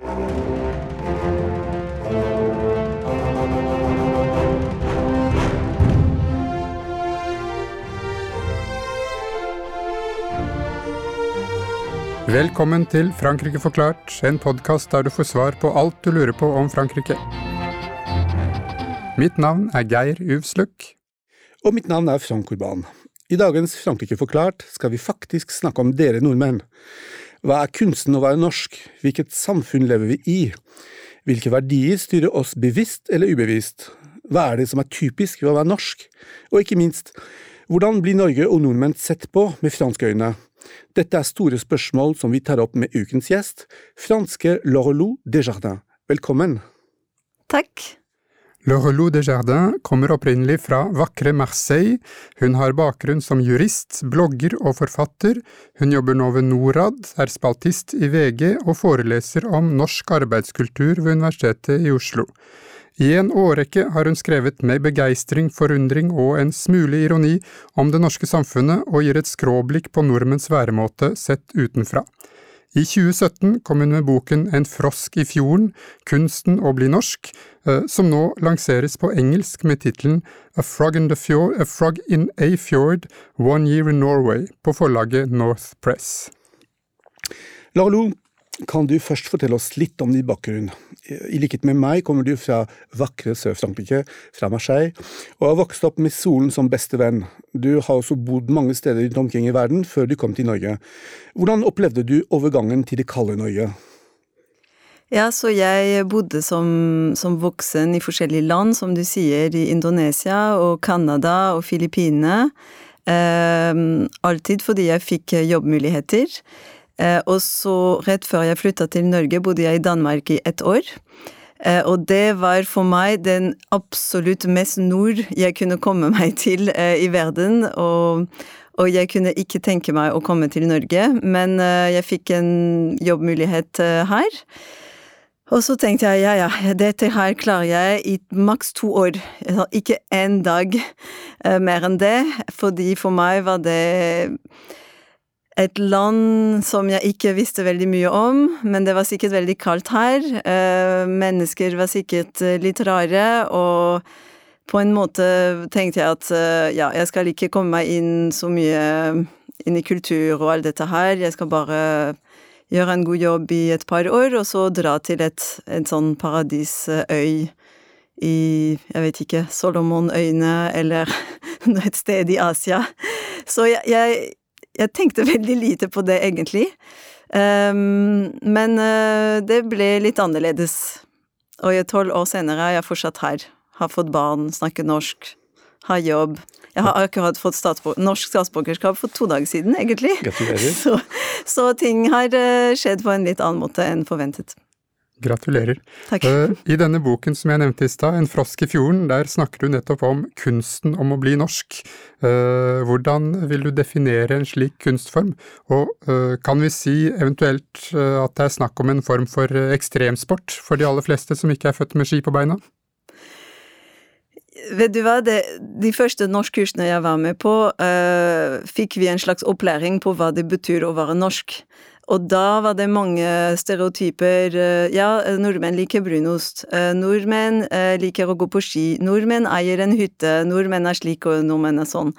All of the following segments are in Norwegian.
Velkommen til Frankrike forklart, en podkast der du får svar på alt du lurer på om Frankrike. Mitt navn er Geir Uvsluk. Og mitt navn er Frank Urban. I dagens Frankrike forklart skal vi faktisk snakke om dere nordmenn. Hva er kunsten å være norsk? Hvilket samfunn lever vi i? Hvilke verdier styrer oss bevisst eller ubevisst? Hva er det som er typisk ved å være norsk? Og ikke minst, hvordan blir Norge og nordmenn sett på med franske øyne? Dette er store spørsmål som vi tar opp med ukens gjest, franske Laurelou Desjardins. Velkommen. Takk. Laurelou Desjardins kommer opprinnelig fra vakre Marseille. Hun har bakgrunn som jurist, blogger og forfatter. Hun jobber nå ved Norad, er spaltist i VG og foreleser om norsk arbeidskultur ved Universitetet i Oslo. I en årrekke har hun skrevet med begeistring, forundring og en smule ironi om det norske samfunnet og gir et skråblikk på nordmenns væremåte sett utenfra. I 2017 kom hun med boken En frosk i fjorden, kunsten å bli norsk, eh, som nå lanseres på engelsk med tittelen A A Frog in a Fjord, One Year in Norway, på forlaget North Press. Lalo, kan du først fortelle oss litt om din bakgrunn? I likhet med meg kommer du fra vakre Sør-Frankrike, fra Marseille, og har vokst opp med solen som beste venn. Du har også bodd mange steder rundt omkring i verden før du kom til Norge. Hvordan opplevde du overgangen til det kalde Norge? Ja, så jeg bodde som, som voksen i forskjellige land, som du sier, i Indonesia og Canada og Filippinene. Eh, alltid fordi jeg fikk jobbmuligheter. Eh, og så, rett før jeg flytta til Norge, bodde jeg i Danmark i ett år. Eh, og det var for meg den absolutt mest nord jeg kunne komme meg til eh, i verden. Og, og jeg kunne ikke tenke meg å komme til Norge, men jeg fikk en jobbmulighet her. Og så tenkte jeg ja, ja, dette her klarer jeg i maks to år, ikke én dag mer enn det, fordi for meg var det et land som jeg ikke visste veldig mye om, men det var sikkert veldig kaldt her. Eh, mennesker var sikkert eh, litt rare, og på en måte tenkte jeg at eh, ja, jeg skal ikke komme meg inn så mye inn i kultur og alt dette her, jeg skal bare gjøre en god jobb i et par år, og så dra til et, en sånn paradisøy i, jeg vet ikke, Solomonøyene eller et sted i Asia. Så jeg, jeg jeg tenkte veldig lite på det, egentlig. Um, men uh, det ble litt annerledes. Og tolv år senere er jeg fortsatt her. Har fått barn, snakker norsk, har jobb. Jeg har akkurat fått statsbor norsk statsborgerskap for to dager siden, egentlig. Gratulerer. Så, så ting har uh, skjedd på en litt annen måte enn forventet. Gratulerer. Takk. Uh, I denne boken som jeg nevnte i stad, En frosk i fjorden, der snakker du nettopp om kunsten om å bli norsk. Uh, hvordan vil du definere en slik kunstform, og uh, kan vi si eventuelt at det er snakk om en form for ekstremsport for de aller fleste som ikke er født med ski på beina? Vet du hva, det, de første norskkursene jeg var med på, fikk vi en slags opplæring på hva det betyr å være norsk. Og da var det mange stereotyper. Eh, ja, nordmenn liker brunost. Eh, nordmenn eh, liker å gå på ski. Nordmenn eier en hytte. Nordmenn er slik, og nordmenn er sånn.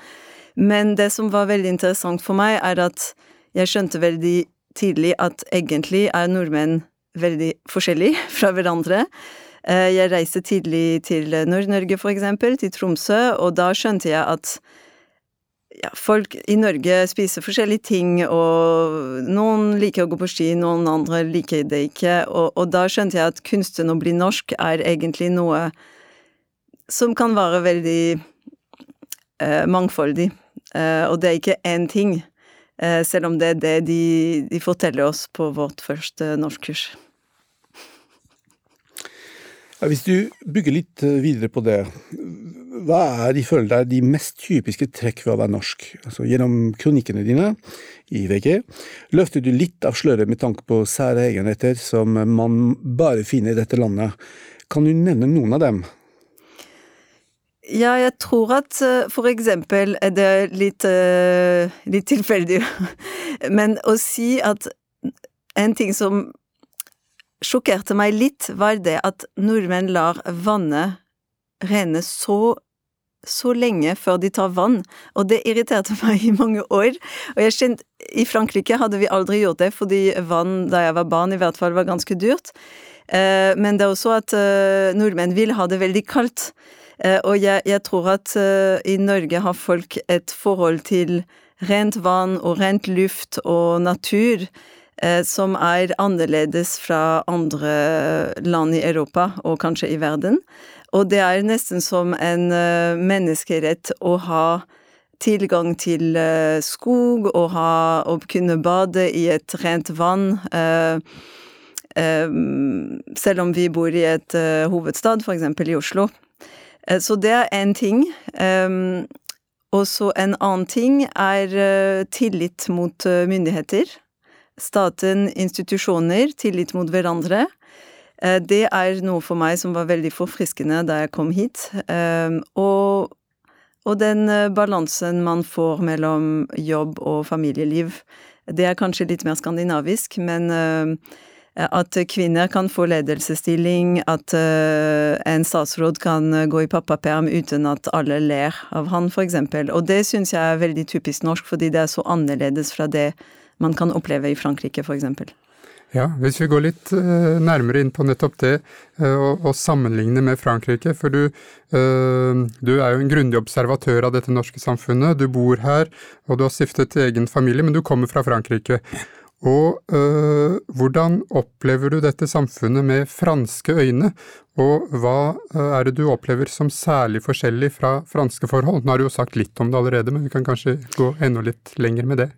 Men det som var veldig interessant for meg, er at jeg skjønte veldig tidlig at egentlig er nordmenn veldig forskjellige fra hverandre. Jeg reiste tidlig til Nord-Norge, for eksempel, til Tromsø, og da skjønte jeg at ja, folk i Norge spiser forskjellige ting, og noen liker å gå på ski, noen andre liker det ikke, og, og da skjønte jeg at kunsten å bli norsk er egentlig noe som kan være veldig eh, mangfoldig, eh, og det er ikke én ting, eh, selv om det er det de, de forteller oss på vårt første norskkurs. Ja, hvis du bygger litt eh, videre på det, hva er ifølge deg de mest typiske trekk ved å være norsk? Altså, gjennom kronikkene dine i VG løfter du litt av sløret med tanke på sære egenheter som man bare finner i dette landet. Kan du nevne noen av dem? Ja, jeg tror at eh, for eksempel er det litt, uh, litt tilfeldig, men å si at en ting som sjokkerte meg litt, var det at nordmenn lar vannet renne så så lenge før de tar vann, og det irriterte meg i mange år. Og jeg kjente, I Frankrike hadde vi aldri gjort det, fordi vann da jeg var barn i hvert fall var ganske dyrt. Eh, men det er også at eh, nordmenn vil ha det veldig kaldt. Eh, og jeg, jeg tror at i Norge har folk et forhold til rent vann og rent luft og natur som er annerledes fra andre land i Europa og kanskje i verden. Og det er nesten som en uh, menneskerett å ha tilgang til uh, skog og ha, å kunne bade i et rent vann. Selv om vi bor i et hovedstad, eksempel i Oslo. så det er én ting. Um, og så en annen ting er tillit mot myndigheter. Staten, institusjoner, tillit mot hverandre. Eh, det er noe for meg som var veldig forfriskende da jeg kom hit. Eh, og, og den eh, balansen man får mellom jobb og familieliv. Det er kanskje litt mer skandinavisk, men at kvinner kan få ledelsesstilling, at en statsråd kan gå i pappaperm uten at alle ler av han, eksempel. Og det syns jeg er veldig typisk norsk, fordi det er så annerledes fra det man kan oppleve i Frankrike, eksempel. Ja, hvis vi går litt uh, nærmere inn på nettopp det, uh, og, og sammenligne med Frankrike. For du, uh, du, er jo en grundig observatør av dette norske samfunnet. Du bor her, og du har stiftet egen familie, men du kommer fra Frankrike. Og hvordan opplever du dette samfunnet med franske øyne, og hva er det du opplever som særlig forskjellig fra franske forhold? Nå har du jo sagt litt om det allerede, men vi kan kanskje gå enda litt lenger med det.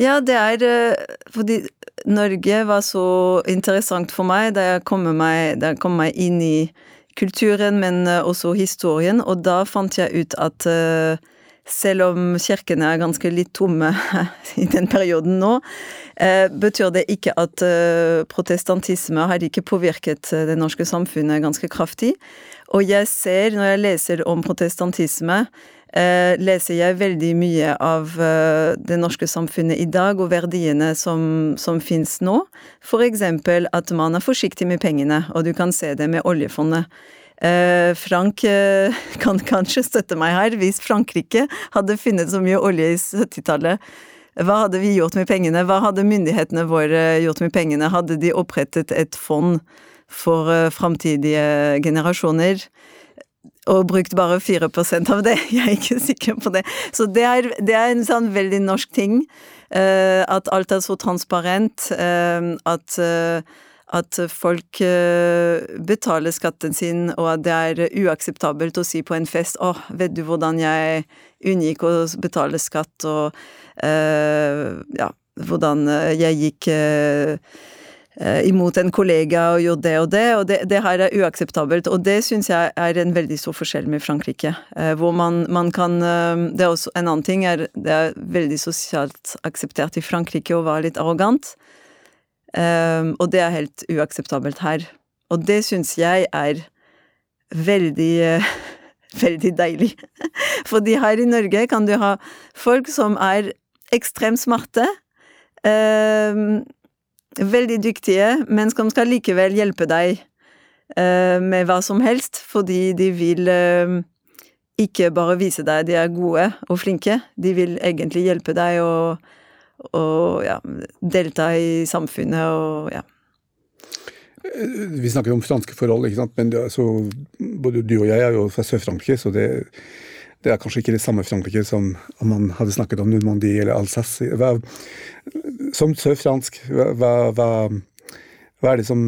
Ja, det er eh, fordi Norge var så interessant for meg da jeg kom meg, jeg kom meg inn i kulturen, men eh, også historien, og da fant jeg ut at uh, selv om kirkene er ganske litt tomme i den perioden nå, betyr det ikke at protestantisme har ikke påvirket det norske samfunnet ganske kraftig. Og jeg ser, når jeg leser om protestantisme, eh, leser jeg veldig mye av eh, det norske samfunnet i dag, og verdiene som, som fins nå. For eksempel at man er forsiktig med pengene, og du kan se det med oljefondet. Eh, Frank eh, kan kanskje støtte meg her. Hvis Frankrike hadde funnet så mye olje i 70-tallet, hva hadde vi gjort med pengene? Hva hadde myndighetene våre gjort med pengene? Hadde de opprettet et fond for framtidige generasjoner? Og brukt bare 4% av det. Jeg er ikke sikker på det. Så det er, det er en sånn veldig norsk ting. Uh, at alt er så transparent. Uh, at, uh, at folk betaler skatten sin, og at det er uakseptabelt å si på en fest 'Å, oh, vet du hvordan jeg unngikk å betale skatt', og ja, hvordan jeg gikk imot en kollega og gjorde det og det, og det, det her er uakseptabelt. Og det syns jeg er en veldig stor forskjell med Frankrike, eh, hvor man, man, kan eh, Det er også en annen ting, er, det er veldig sosialt akseptert i Frankrike å være litt arrogant, og det er helt uakseptabelt her. Og det syns jeg er veldig veldig deilig. Fordi her i Norge kan du ha folk som er ekstremt smarte. Veldig dyktige, men som skal likevel hjelpe deg uh, med hva som helst, fordi de vil uh, ikke bare vise deg de er gode og flinke, de vil egentlig hjelpe deg å, ja, delta i samfunnet og ja. Vi snakker om franske forhold, ikke sant? men så, både du og jeg er jo fra Sør-Frankrike, så det, det, er kanskje ikke det samme Frankrike som om man hadde snakket om Normandie eller Alsace. Hva, som sørfransk, hva, hva, hva, er det som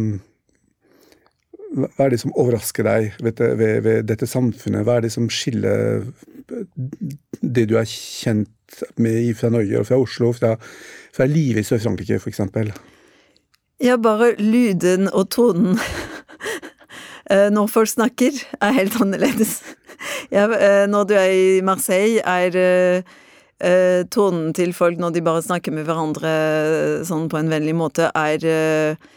hva er det som overrasker deg ved, ved, ved, dette samfunnet? Hva er det som skiller det du er kjent med fra Norge og fra Oslo, fra, fra livet i Sør-Frankrike f.eks.? Ja, bare lyden og tonen når folk snakker, er helt annerledes. Ja, eh, når du er i Marseille, er eh, eh, tonen til folk når de bare snakker med hverandre eh, sånn på en vennlig måte, er eh,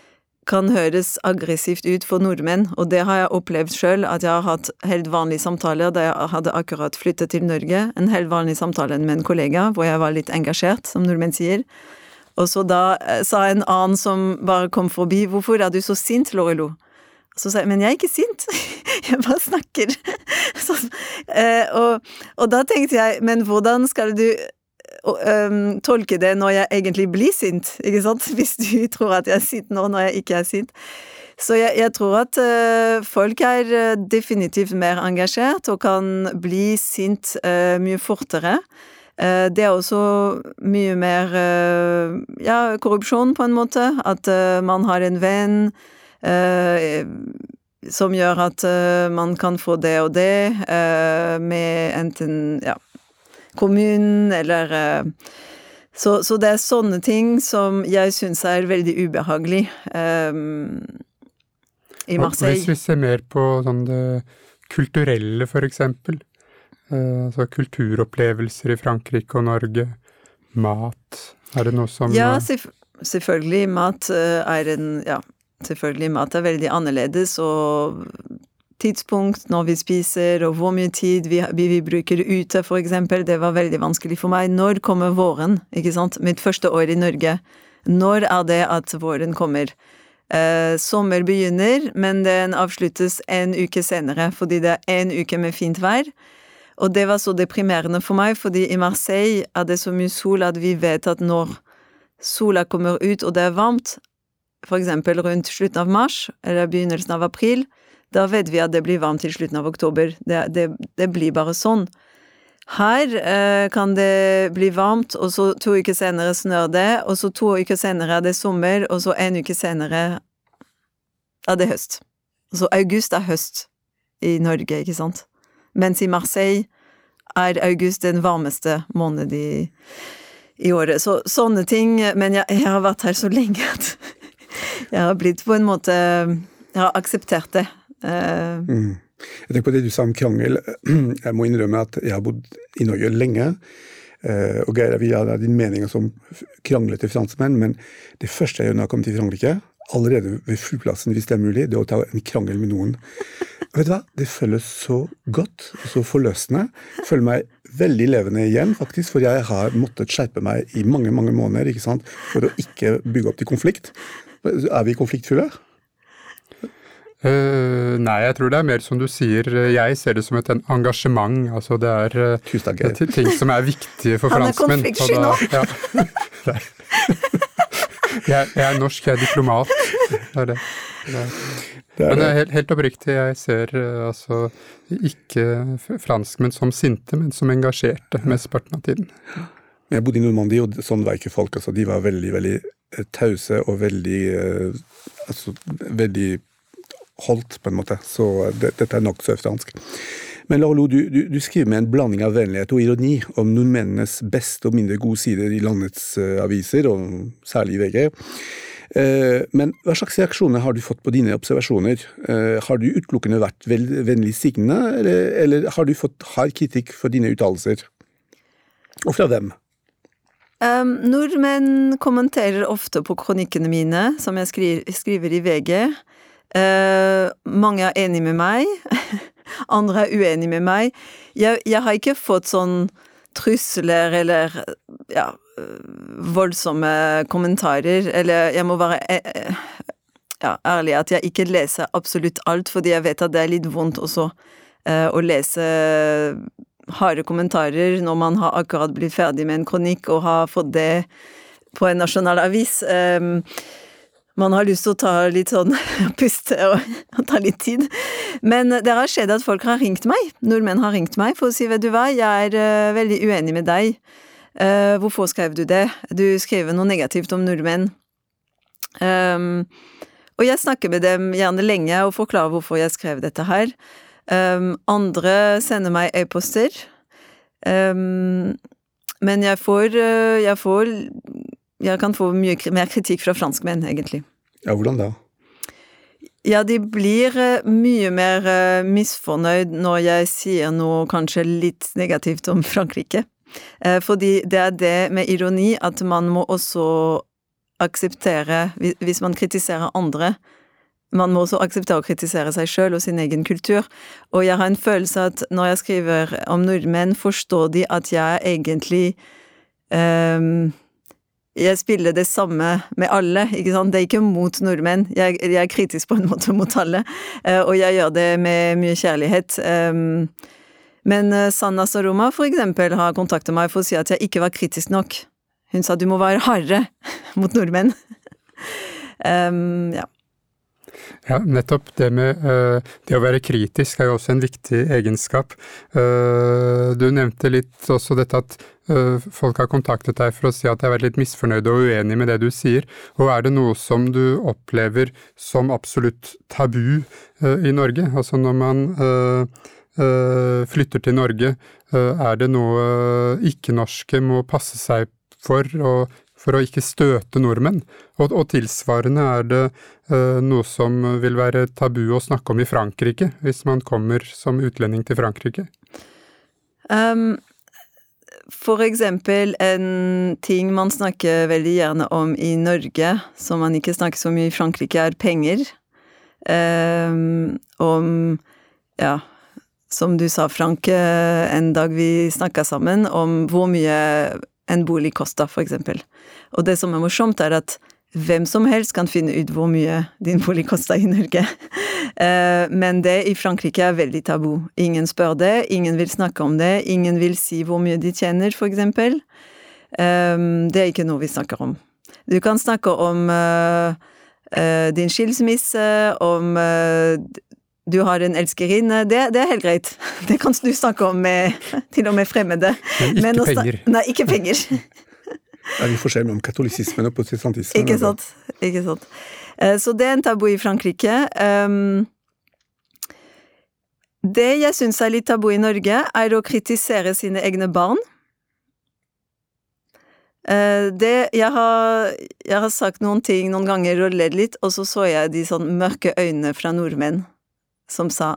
kan høres aggressivt ut for nordmenn, og det har jeg opplevd sjøl, at jeg har hatt helt vanlige samtaler da jeg hadde akkurat flyttet til Norge, en helt vanlig samtale med en kollega hvor jeg var litt engasjert, som nordmenn sier, Og så da eh, sa en annen som bare kom forbi, hvorfor er du så sint, Lorelo? Så sa jeg, men jeg er ikke sint, jeg bare snakker. Så, eh, og, og, da tenkte jeg, men hvordan skal du um, tolke det når jeg egentlig blir sint, ikke sant? Hvis du tror at jeg er sint nå når jeg ikke er sint. Så jeg, jeg tror at uh, folk er uh, definitivt mer engasjert og kan bli sint uh, mye fortere. det er også mye mer ja, korrupsjon, på en måte. At man har en venn som gjør at man kan få det og det med enten ja, kommunen eller så, så, det er sånne ting som jeg syns er veldig ubehagelig. Um, i Marseille. Hvis vi ser mer på sånn det kulturelle, for eksempel. Uh, altså kulturopplevelser i Frankrike og Norge. Mat. Er det noe som Ja, selvfølgelig. Mat eh, er en Ja, selvfølgelig. Mat er veldig annerledes, og tidspunkt når vi spiser, og hvor mye tid vi, vi, bruker ute, for eksempel. Det var veldig vanskelig for meg. Når kommer våren? Ikke sant? Mitt første år i Norge. Når er det at våren kommer? Eh, sommer begynner, men den avsluttes en uke senere, fordi det er en uke med fint vær. Og det var så deprimerende for meg, fordi i Marseille er det så mye sol at vi vet at når sola kommer ut og det er varmt, for eksempel rundt slutten av mars eller begynnelsen av april, da vet vi at det blir varmt til slutten av oktober. Det, det, det blir bare sånn. Her eh, kan det bli varmt, og så to uker senere snør det, og så to uker senere er det sommer, og så en uke senere er det høst. Så august er høst i Norge, ikke sant? Mens i Marseille er august den varmeste måneden i, i året. Så sånne ting Men jeg, jeg, har vært her så lenge at jeg har blitt på en måte Jeg har akseptert det. Uh, mm. Jeg tenker på det du sa om krangel. Jeg må innrømme at jeg har bodd i Norge lenge. Eh, og Geir, vi har din mening som kranglete franskmenn, men det første jeg gjør når jeg kommer til Frankrike, allerede ved flyplassen hvis det er mulig, det er å ta en krangel med noen. Vet du hva? Det føles så godt og så forløsende. Jeg føler meg veldig levende igjen, faktisk, for jeg har måttet skjerpe meg i mange mange måneder ikke sant? for å ikke bygge opp til konflikt. Er vi konfliktfulle? Uh, nei, jeg tror det er mer som du sier. Jeg ser det som et engasjement. Altså det er, uh, ting som er viktige for franskmenn. Han er konfliktsky nå. Ja. jeg, jeg, er norsk, jeg er diplomat. Det er det. det, er. det er men helt, helt, oppriktig, jeg ser uh, altså ikke franskmenn som sinte, men som engasjerte mesteparten av tiden. Jeg bodde i Normandie, og sånn var ikke folk. Altså, de var veldig, veldig tause og veldig altså, veldig holdt, på en måte. Så det, dette er nokså fransk. Men Lauro, du, du, du, skriver med en blanding av vennlighet og ironi om nordmennenes beste og mindre gode sider i landets uh, aviser, og særlig i VG. Men hva slags reaksjoner har du fått på dine observasjoner? Har du utelukkende vært vennlig signende, eller, eller, har du fått hard kritikk for dine uttalelser? Og fra hvem? Um, nordmenn kommenterer ofte på kronikkene mine, som jeg skriver, skriver i VG. Uh, mange er enig med meg, andre er uenig med meg. Jeg, jeg, har ikke fått sånn trusler eller ja, voldsomme kommentarer, eller jeg må være uh, ja, ærlig at jeg ikke leser absolutt alt, fordi jeg vet at det er litt vondt også uh, å lese harde kommentarer når man har akkurat blitt ferdig med en kronikk og har fått det på en nasjonal avis. Um, man har lyst til å ta litt sånn puste og, og, ta litt tid. Men det har skjedd at folk har ringt meg, nordmenn har ringt meg for å si vet du hva, jeg er uh, veldig uenig med deg. Uh, hvorfor skrev du det? Du skriver noe negativt om nordmenn. Um, og jeg snakker med dem gjerne lenge og forklarer hvorfor jeg skrev dette her. Um, andre sender meg e-poster. Um, men jeg får, uh, jeg får jeg kan få mye mer kritikk fra franskmenn, egentlig. Ja, hvordan da? Ja, de blir eh, mye mer eh, misfornøyd når jeg sier noe kanskje litt negativt om Frankrike. Eh, fordi det er det med ironi at man må også akseptere, hvis man kritiserer andre, man må også akseptere å kritisere seg sjøl og sin egen kultur. Og jeg har en følelse at når jeg skriver om nordmenn, forstår de at jeg egentlig um, jeg spiller det samme med alle, ikke sant. Det er ikke mot nordmenn. Jeg, jeg er kritisk på en måte mot alle, uh, og jeg gjør det med mye kjærlighet. Um, men uh, Sanna Saroma for eksempel har kontaktet meg for å si at jeg ikke var kritisk nok. Hun sa du må være hardere mot nordmenn. um, ja. Ja, nettopp. Det med uh, det å være kritisk er jo også en viktig egenskap. Uh, du nevnte litt også dette at uh, folk har kontaktet deg for å si at de har vært litt misfornøyde og uenig med det du sier. Og er det noe som du opplever som absolutt tabu i Norge? Altså når man flytter til Norge, er det noe ikke-norske må passe seg for, og for å ikke støte nordmenn. Og, og tilsvarende er det eh, noe som vil være tabu å snakke om i Frankrike, hvis man kommer som utlending til Frankrike. Um, for eksempel en ting man snakker veldig gjerne om i Norge, som man ikke snakker så mye i Frankrike, er penger. Um, om ja, som du sa, Frank, en dag vi snakka sammen, om hvor mye en bolig koster, for eksempel. Og det som er morsomt, er at hvem som helst kan finne ut hvor mye din bolig koster i Norge. Eh, men det i Frankrike er veldig tabu. Ingen spør det, ingen vil snakke om det, ingen vil si hvor mye de tjener, for eksempel. Eh, det er ikke noe vi snakker om. Du kan snakke om eh, din skilsmisse, om du har en elskerinne, det, det, er helt greit. Det kan du snakke om med til og med fremmede. Men ikke Men penger. Nei, ikke penger. Det er litt forskjell mellom katolisismen og protestantismen. Ikke sant. Ikke sant. Eh, så det er en tabu i Frankrike. Ehm, det jeg syns er litt tabu i Norge, er å kritisere sine egne barn. Eh, det, jeg, har, jeg har sagt noen ting noen ganger og ledd litt, og så så jeg de sånn mørke øynene fra nordmenn som sa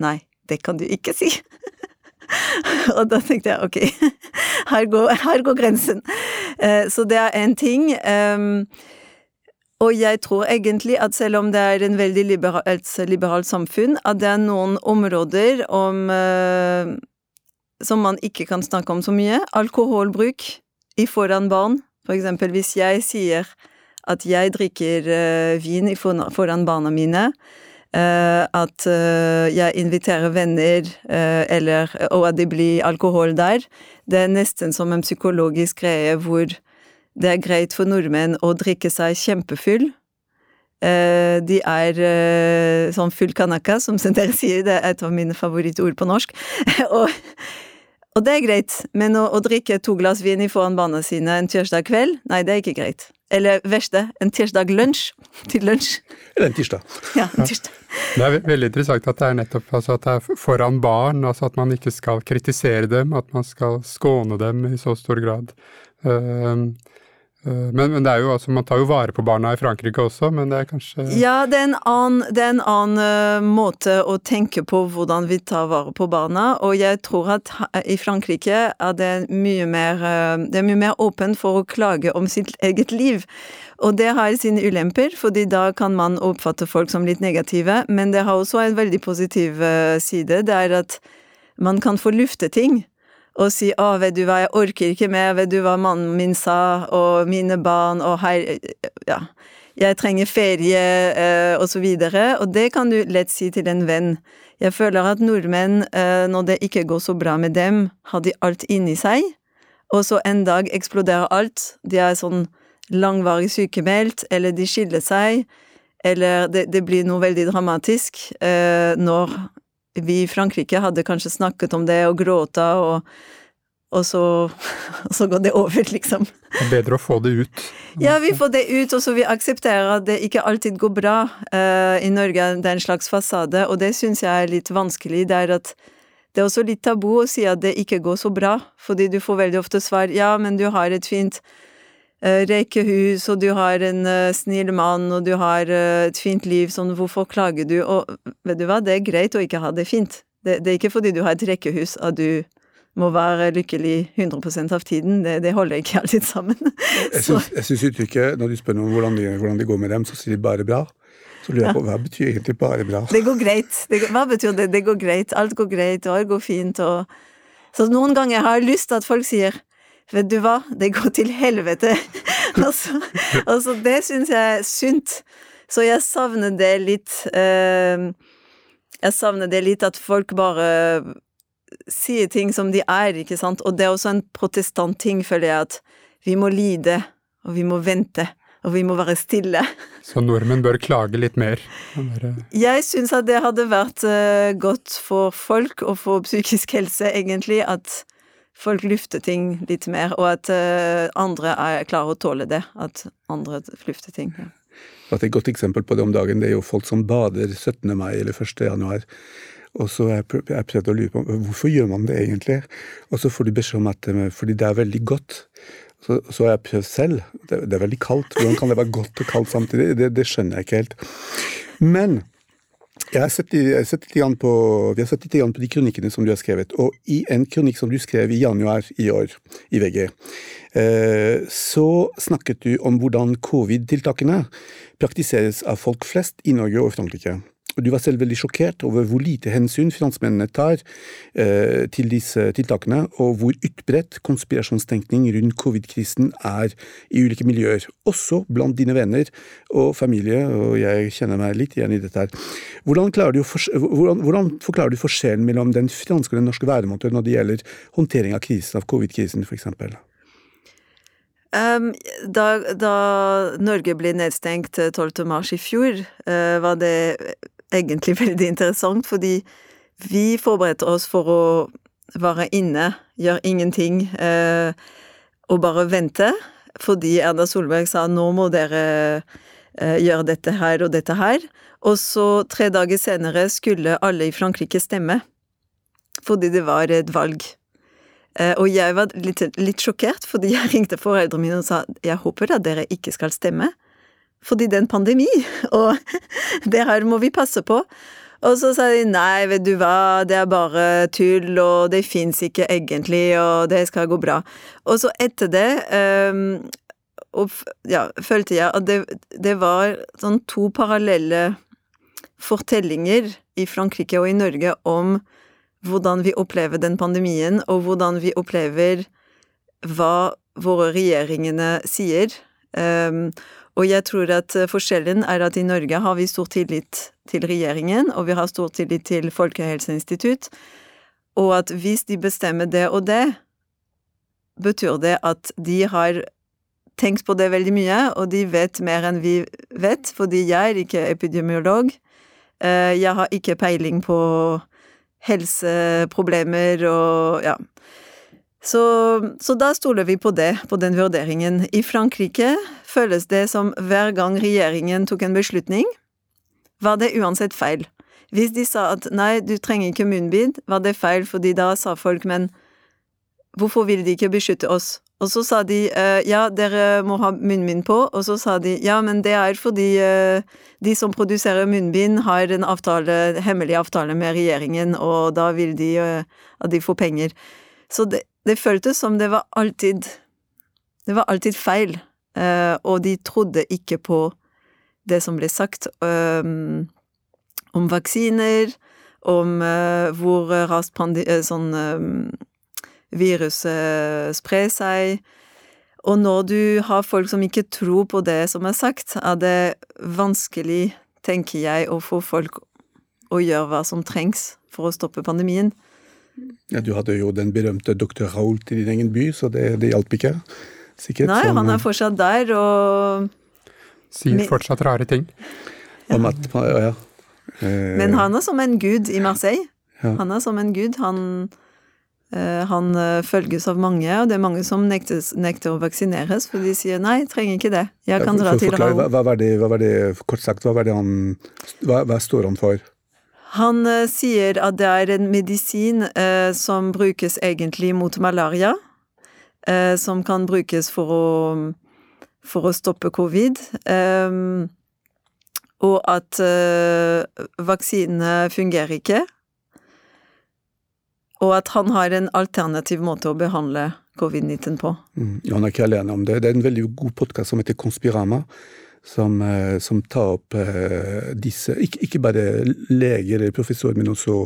nei, det kan du ikke si. og da tenkte jeg ok, her går, her går grensen. Uh, så det er én ting. Um, og jeg tror egentlig at selv om det er en veldig liberalt, liberalt samfunn, at det er noen områder om eh, som man ikke kan snakke om så mye. Alkoholbruk i foran barn. For eksempel hvis jeg sier at jeg drikker eh, vin foran barna mine, at uh, jeg inviterer venner, uh, eller, og at det blir alkohol der. Det er nesten som en psykologisk greie hvor det er greit for nordmenn å drikke seg kjempefull. de er sånn full kanaka, som dere sier, det er et av mine favorittord på norsk. og, og, det er greit, men å, å drikke to glass vin foran barna sine en tirsdag kveld, nei, det er ikke greit. Eller verste, en tirsdag lunsj til lunsj. Eller en tirsdag. Ja, en tirsdag. Det er veldig interessant at det er nettopp altså at det er foran barn, altså at man ikke skal kritisere dem, at man skal skåne dem i så stor grad. Uh, men, men, det er jo, altså, man tar jo vare på barna i Frankrike også, men det er kanskje Ja, det er en annen, er en annen uh, måte å tenke på hvordan vi tar vare på barna, og jeg tror at i Frankrike er det mye mer uh, Det mye mer åpent for å klage om sitt eget liv. Og det har sine ulemper, fordi da kan man oppfatte folk som litt negative, men det har også en veldig positiv side. Det er at man kan få lufte ting og si 'Å, vet du hva, jeg orker ikke mer, vet du hva mannen min sa', og 'mine barn', og her Ja. Jeg trenger ferie, eh, og så videre. Og det kan du lett si til en venn. Jeg føler at nordmenn, eh, når det ikke går så bra med dem, har de alt inni seg, og så en dag eksploderer alt. De er sånn langvarig sykemeldt, eller de skiller seg, eller det, det blir noe veldig dramatisk eh, når vi i Frankrike hadde kanskje snakket om det og gråta, og, og så, så, går det over, liksom. Det er bedre å få det ut. Ja, vi får det ut, og så vi aksepterer at det ikke alltid går bra. Uh, I Norge det er en slags fasade, og det syns jeg er litt vanskelig. Det er at det er også litt tabu å si at det ikke går så bra, fordi du får veldig ofte svar ja, men du har et fint rekehus, og du har en uh, snill mann, og du har uh, et fint liv, sånn hvorfor klager du? Og vet du hva, det er greit å ikke ha det fint. Det, det er ikke fordi du har et rekkehus at du må være lykkelig 100% av tiden. Det, det, holder ikke alltid sammen. jeg syns uttrykket, når du spør noen hvordan de, hvordan de går med dem, så sier de bare bra. Så lurer jeg på, Hva betyr egentlig bare bra? Det går greit. Det, hva betyr det? Det går greit. Alt går greit, og alt går fint. Og... Så noen ganger har jeg lyst til at folk sier Vet du hva, det går til helvete altså, altså, det syns jeg er sunt. Så jeg savner det litt. Eh, jeg savner det litt at folk bare sier ting som de er, ikke sant. Og det er også en protestantting, føler jeg, at vi må lide, og vi må vente. Og vi må være stille. Så nordmenn bør klage litt mer? Jeg syns at det hadde vært uh, godt for folk og for psykisk helse, egentlig, at folk lufter ting litt mer, og at uh, andre er klarer å tåle det. At andre lufter ting. Ja. Et godt eksempel på det om dagen, det er jo folk som bader 17. mai eller 1. januar. Og så jeg prøvde å lure på hvorfor gjør man det egentlig, og så får du beskjed om at eh, fordi det er veldig godt. Så, så har jeg prøvd selv. Det, det, er veldig kaldt. Hvordan kan det være godt og kaldt samtidig? Det, det skjønner jeg ikke helt. Men jeg har sett, jeg har sett på, vi har sett litt på de kronikkene som du har skrevet, og i en kronikk som du skrev i januar i år i VG, eh, så snakket du om hvordan covid-tiltakene praktiseres av folk flest i Norge og Frankrike. Og Du var selv veldig sjokkert over hvor lite hensyn finansmennene tar eh, til disse tiltakene, og hvor utbredt konspirasjonstenkning rundt covid-krisen er i ulike miljøer, også blant dine venner og familie, og jeg kjenner meg litt igjen i dette her. Hvordan, du hvordan, hvordan forklarer du forskjellen mellom den franske og den norske væremåten når det gjelder håndtering av krisen, av covid-krisen f.eks.? Um, da, da, Norge ble nedstengt 12. mars i fjor, uh, var det egentlig veldig interessant, fordi vi forberedte oss for å være inne, gjøre ingenting eh, og bare vente. Fordi Erna Solberg sa nå må dere eh, gjøre dette her og dette her. Og så tre dager senere skulle alle i Frankrike stemme. Fordi det var et valg. Eh, og jeg var litt, litt sjokkert, fordi jeg ringte foreldrene mine og sa jeg håper at dere ikke skal stemme fordi det er en pandemi, og det her må vi passe på. Og så sa de nei, vet du hva, det er bare tull, og det fins ikke egentlig, og det skal gå bra. Og så etter det um, og, ja, følte jeg at det, det var sånn to parallelle fortellinger i Frankrike og i Norge om hvordan vi opplever den pandemien, og hvordan vi opplever hva våre regjeringene sier. Um, og jeg tror at eh, forskjellen er at i Norge har vi stor tillit til regjeringen, og vi har stor tillit til Folkehelseinstitutt, og at hvis de bestemmer det og det, betyr det at de har tenkt på det veldig mye, og de vet mer enn vi vet, fordi jeg er ikke epidemiolog. Eh, jeg har ikke peiling på helseproblemer og ja. Så, så, da stoler vi på det, på den vurderingen. I Frankrike føles det som hver gang regjeringen tok en beslutning, var det uansett feil. Hvis de sa at nei, du trenger ikke munnbind, var det feil, fordi da sa folk men hvorfor vil de ikke beskytte oss? Og så sa de uh, ja, dere må ha munnbind på, og så sa de ja, men det er fordi uh, de som produserer munnbind, har en avtale, hemmelig avtale med regjeringen, og da vil de uh, at de får penger. Så det, det føltes som det var alltid Det var alltid feil, uh, og de trodde ikke på det som ble sagt um, om vaksiner, om uh, hvor raskt sånn viruset sprer seg. Og når du har folk som ikke tror på det som er sagt, er det vanskelig, tenker jeg, å få folk å gjøre hva som trengs for å stoppe pandemien. Ja, Du hadde jo den berømte dr. Raoult i din egen by, så det, det hjalp ikke? Sikkert. Nei, han er eh, fortsatt der, og Sier fortsatt rare ting. Om at, ja. Eh, Men han er som en gud i Marseille. Ja. Han er som en gud. Han, eh, han følges av mange, og det er mange som nekter, nekter, å vaksineres, for de sier nei, trenger ikke det. Jeg kan dra til Raoult. Hva, hva, var det, hva var det, kort sagt, hva, var det han, hva, hva står han for? Han uh, sier at det er en medisin uh, som brukes egentlig mot malaria, uh, som kan brukes for å, for å stoppe covid, um, og at vaksinene fungerer ikke, og at han har en alternativ måte å behandle covid-19 på. Mm, han er ikke alene om det. Det er en veldig god podkast som heter Konspirama, som, eh, som tar opp eh, disse ikke, ikke, bare leger eller professorer, men også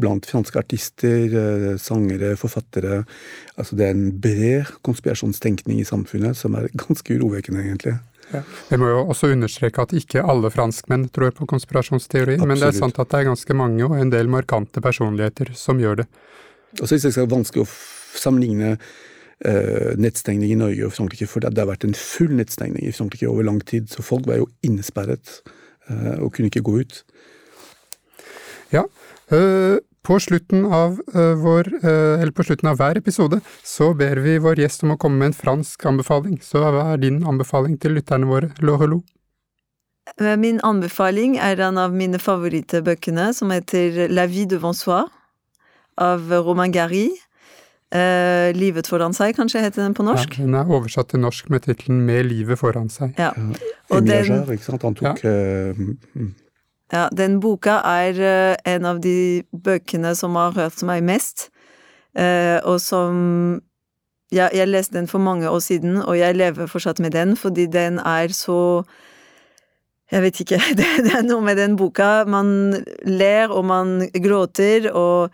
blant franske artister, eh, sangere, forfattere. Altså det er en bred konspirasjonstenkning i samfunnet som er ganske urovekkende, egentlig. Ja. Må jo også understreke at ikke alle franskmenn tror på konspirasjonsteorier, men det er sant at det er ganske mange og en del markante personligheter som gjør det. Og så er det vanskelig å sammenligne nettstengning i Norge og Frankrike, for det, har vært en full nettstengning i Frankrike over lang tid. Så folk var jo innesperret uh, og kunne ikke gå ut. Ja, øh på slutten, av, vår, på slutten av hver episode så ber vi vår gjest om å komme med en fransk anbefaling. Så hva er din anbefaling til lytterne våre, Lorelou? Min anbefaling er en av mine favorittbøkene, som heter La vie devant soi, av Romain Gary. Eh, 'Livet foran seg', kanskje heter den på norsk? Ja, Den er oversatt til norsk med tittelen 'Med livet foran seg'. Ja. Og den, ikke sant? Han tok ja. Uh, ja, den boka er uh, en av de bøkene som har hørt meg mest, uh, og som ja, Jeg leste den for mange år siden, og jeg lever fortsatt med den, fordi den er så jeg vet ikke, det, det er noe med den boka. Man ler, og man gråter, og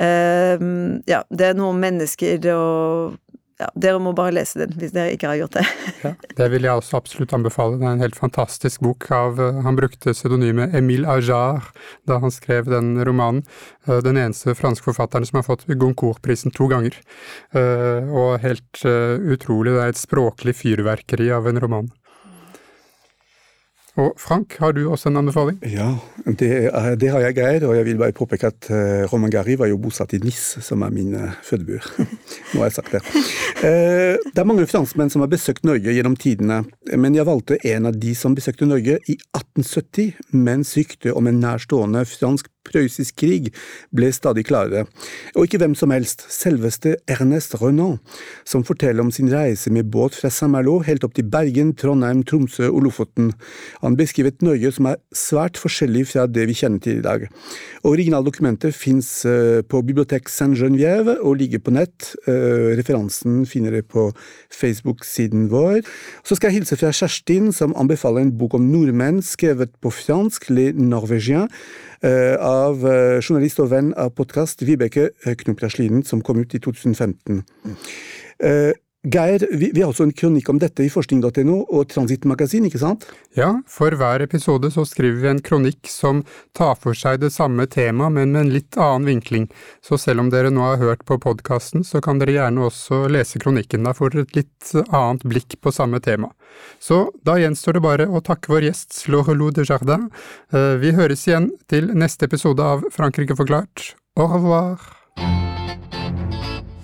Uh, ja, det er noen mennesker og ja, Dere må bare lese den hvis dere ikke har gjort det. ja, det vil jeg også absolutt anbefale. Det er en helt fantastisk bok av eh, Han brukte pseudonymet Emile Ajar da han skrev den romanen. Uh, den eneste franske forfatteren som har fått Goncourt-prisen to ganger. Uh, og helt utrolig, det er et språklig fyrverkeri av en roman. Og Frank, har du også en anbefaling? Ja, det, det har jeg, Geir. Og jeg vil bare påpeke at uh, Roman Gari var jo bosatt i Nis, som er min uh, fødeby. Nå har jeg sagt det. Uh, det er mange franskmenn som har besøkt Norge gjennom tidene, men jeg valgte en av de som besøkte Norge i 1870, mens ryktet om en nærstående fransk prøyssisk krig ble stadig klarere, og ikke hvem som helst, selveste Ernest Renan, som forteller om sin reise med båt fra Saint-Malo helt opp til Bergen, Trondheim, Tromsø og Lofoten. Han beskriver et Norge som er svært forskjellig fra det vi kjenner til i dag. Originaldokumentet fins eh, på Bibliotek Saint-Geneviève og ligger på nett. Eh, referansen finner dere på Facebook-siden vår. Så skal jeg hilse fra Kjerstin, som anbefaler en bok om nordmenn skrevet på fransk, Le Norvégien Eh, av eh, journalist og venn av podkast Vibeke Knopplaslinen, som kom ut i 2015. Geir, vi, vi, har også en kronikk om dette i forskning.no og Transittmagasin, ikke sant? Ja, for hver episode så skriver vi en kronikk som tar for seg det samme tema, men med en litt annen vinkling. Så selv om dere nå har hørt på podkasten, så kan dere gjerne også lese kronikken. Da får dere et litt annet blikk på samme tema. Så da gjenstår det bare å takke vår gjest Lorelou de Jardin. Eh, vi høres igjen til neste episode av Frankrike forklart. Au revoir!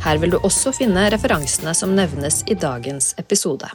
Her vil du også finne referansene som nevnes i dagens episode.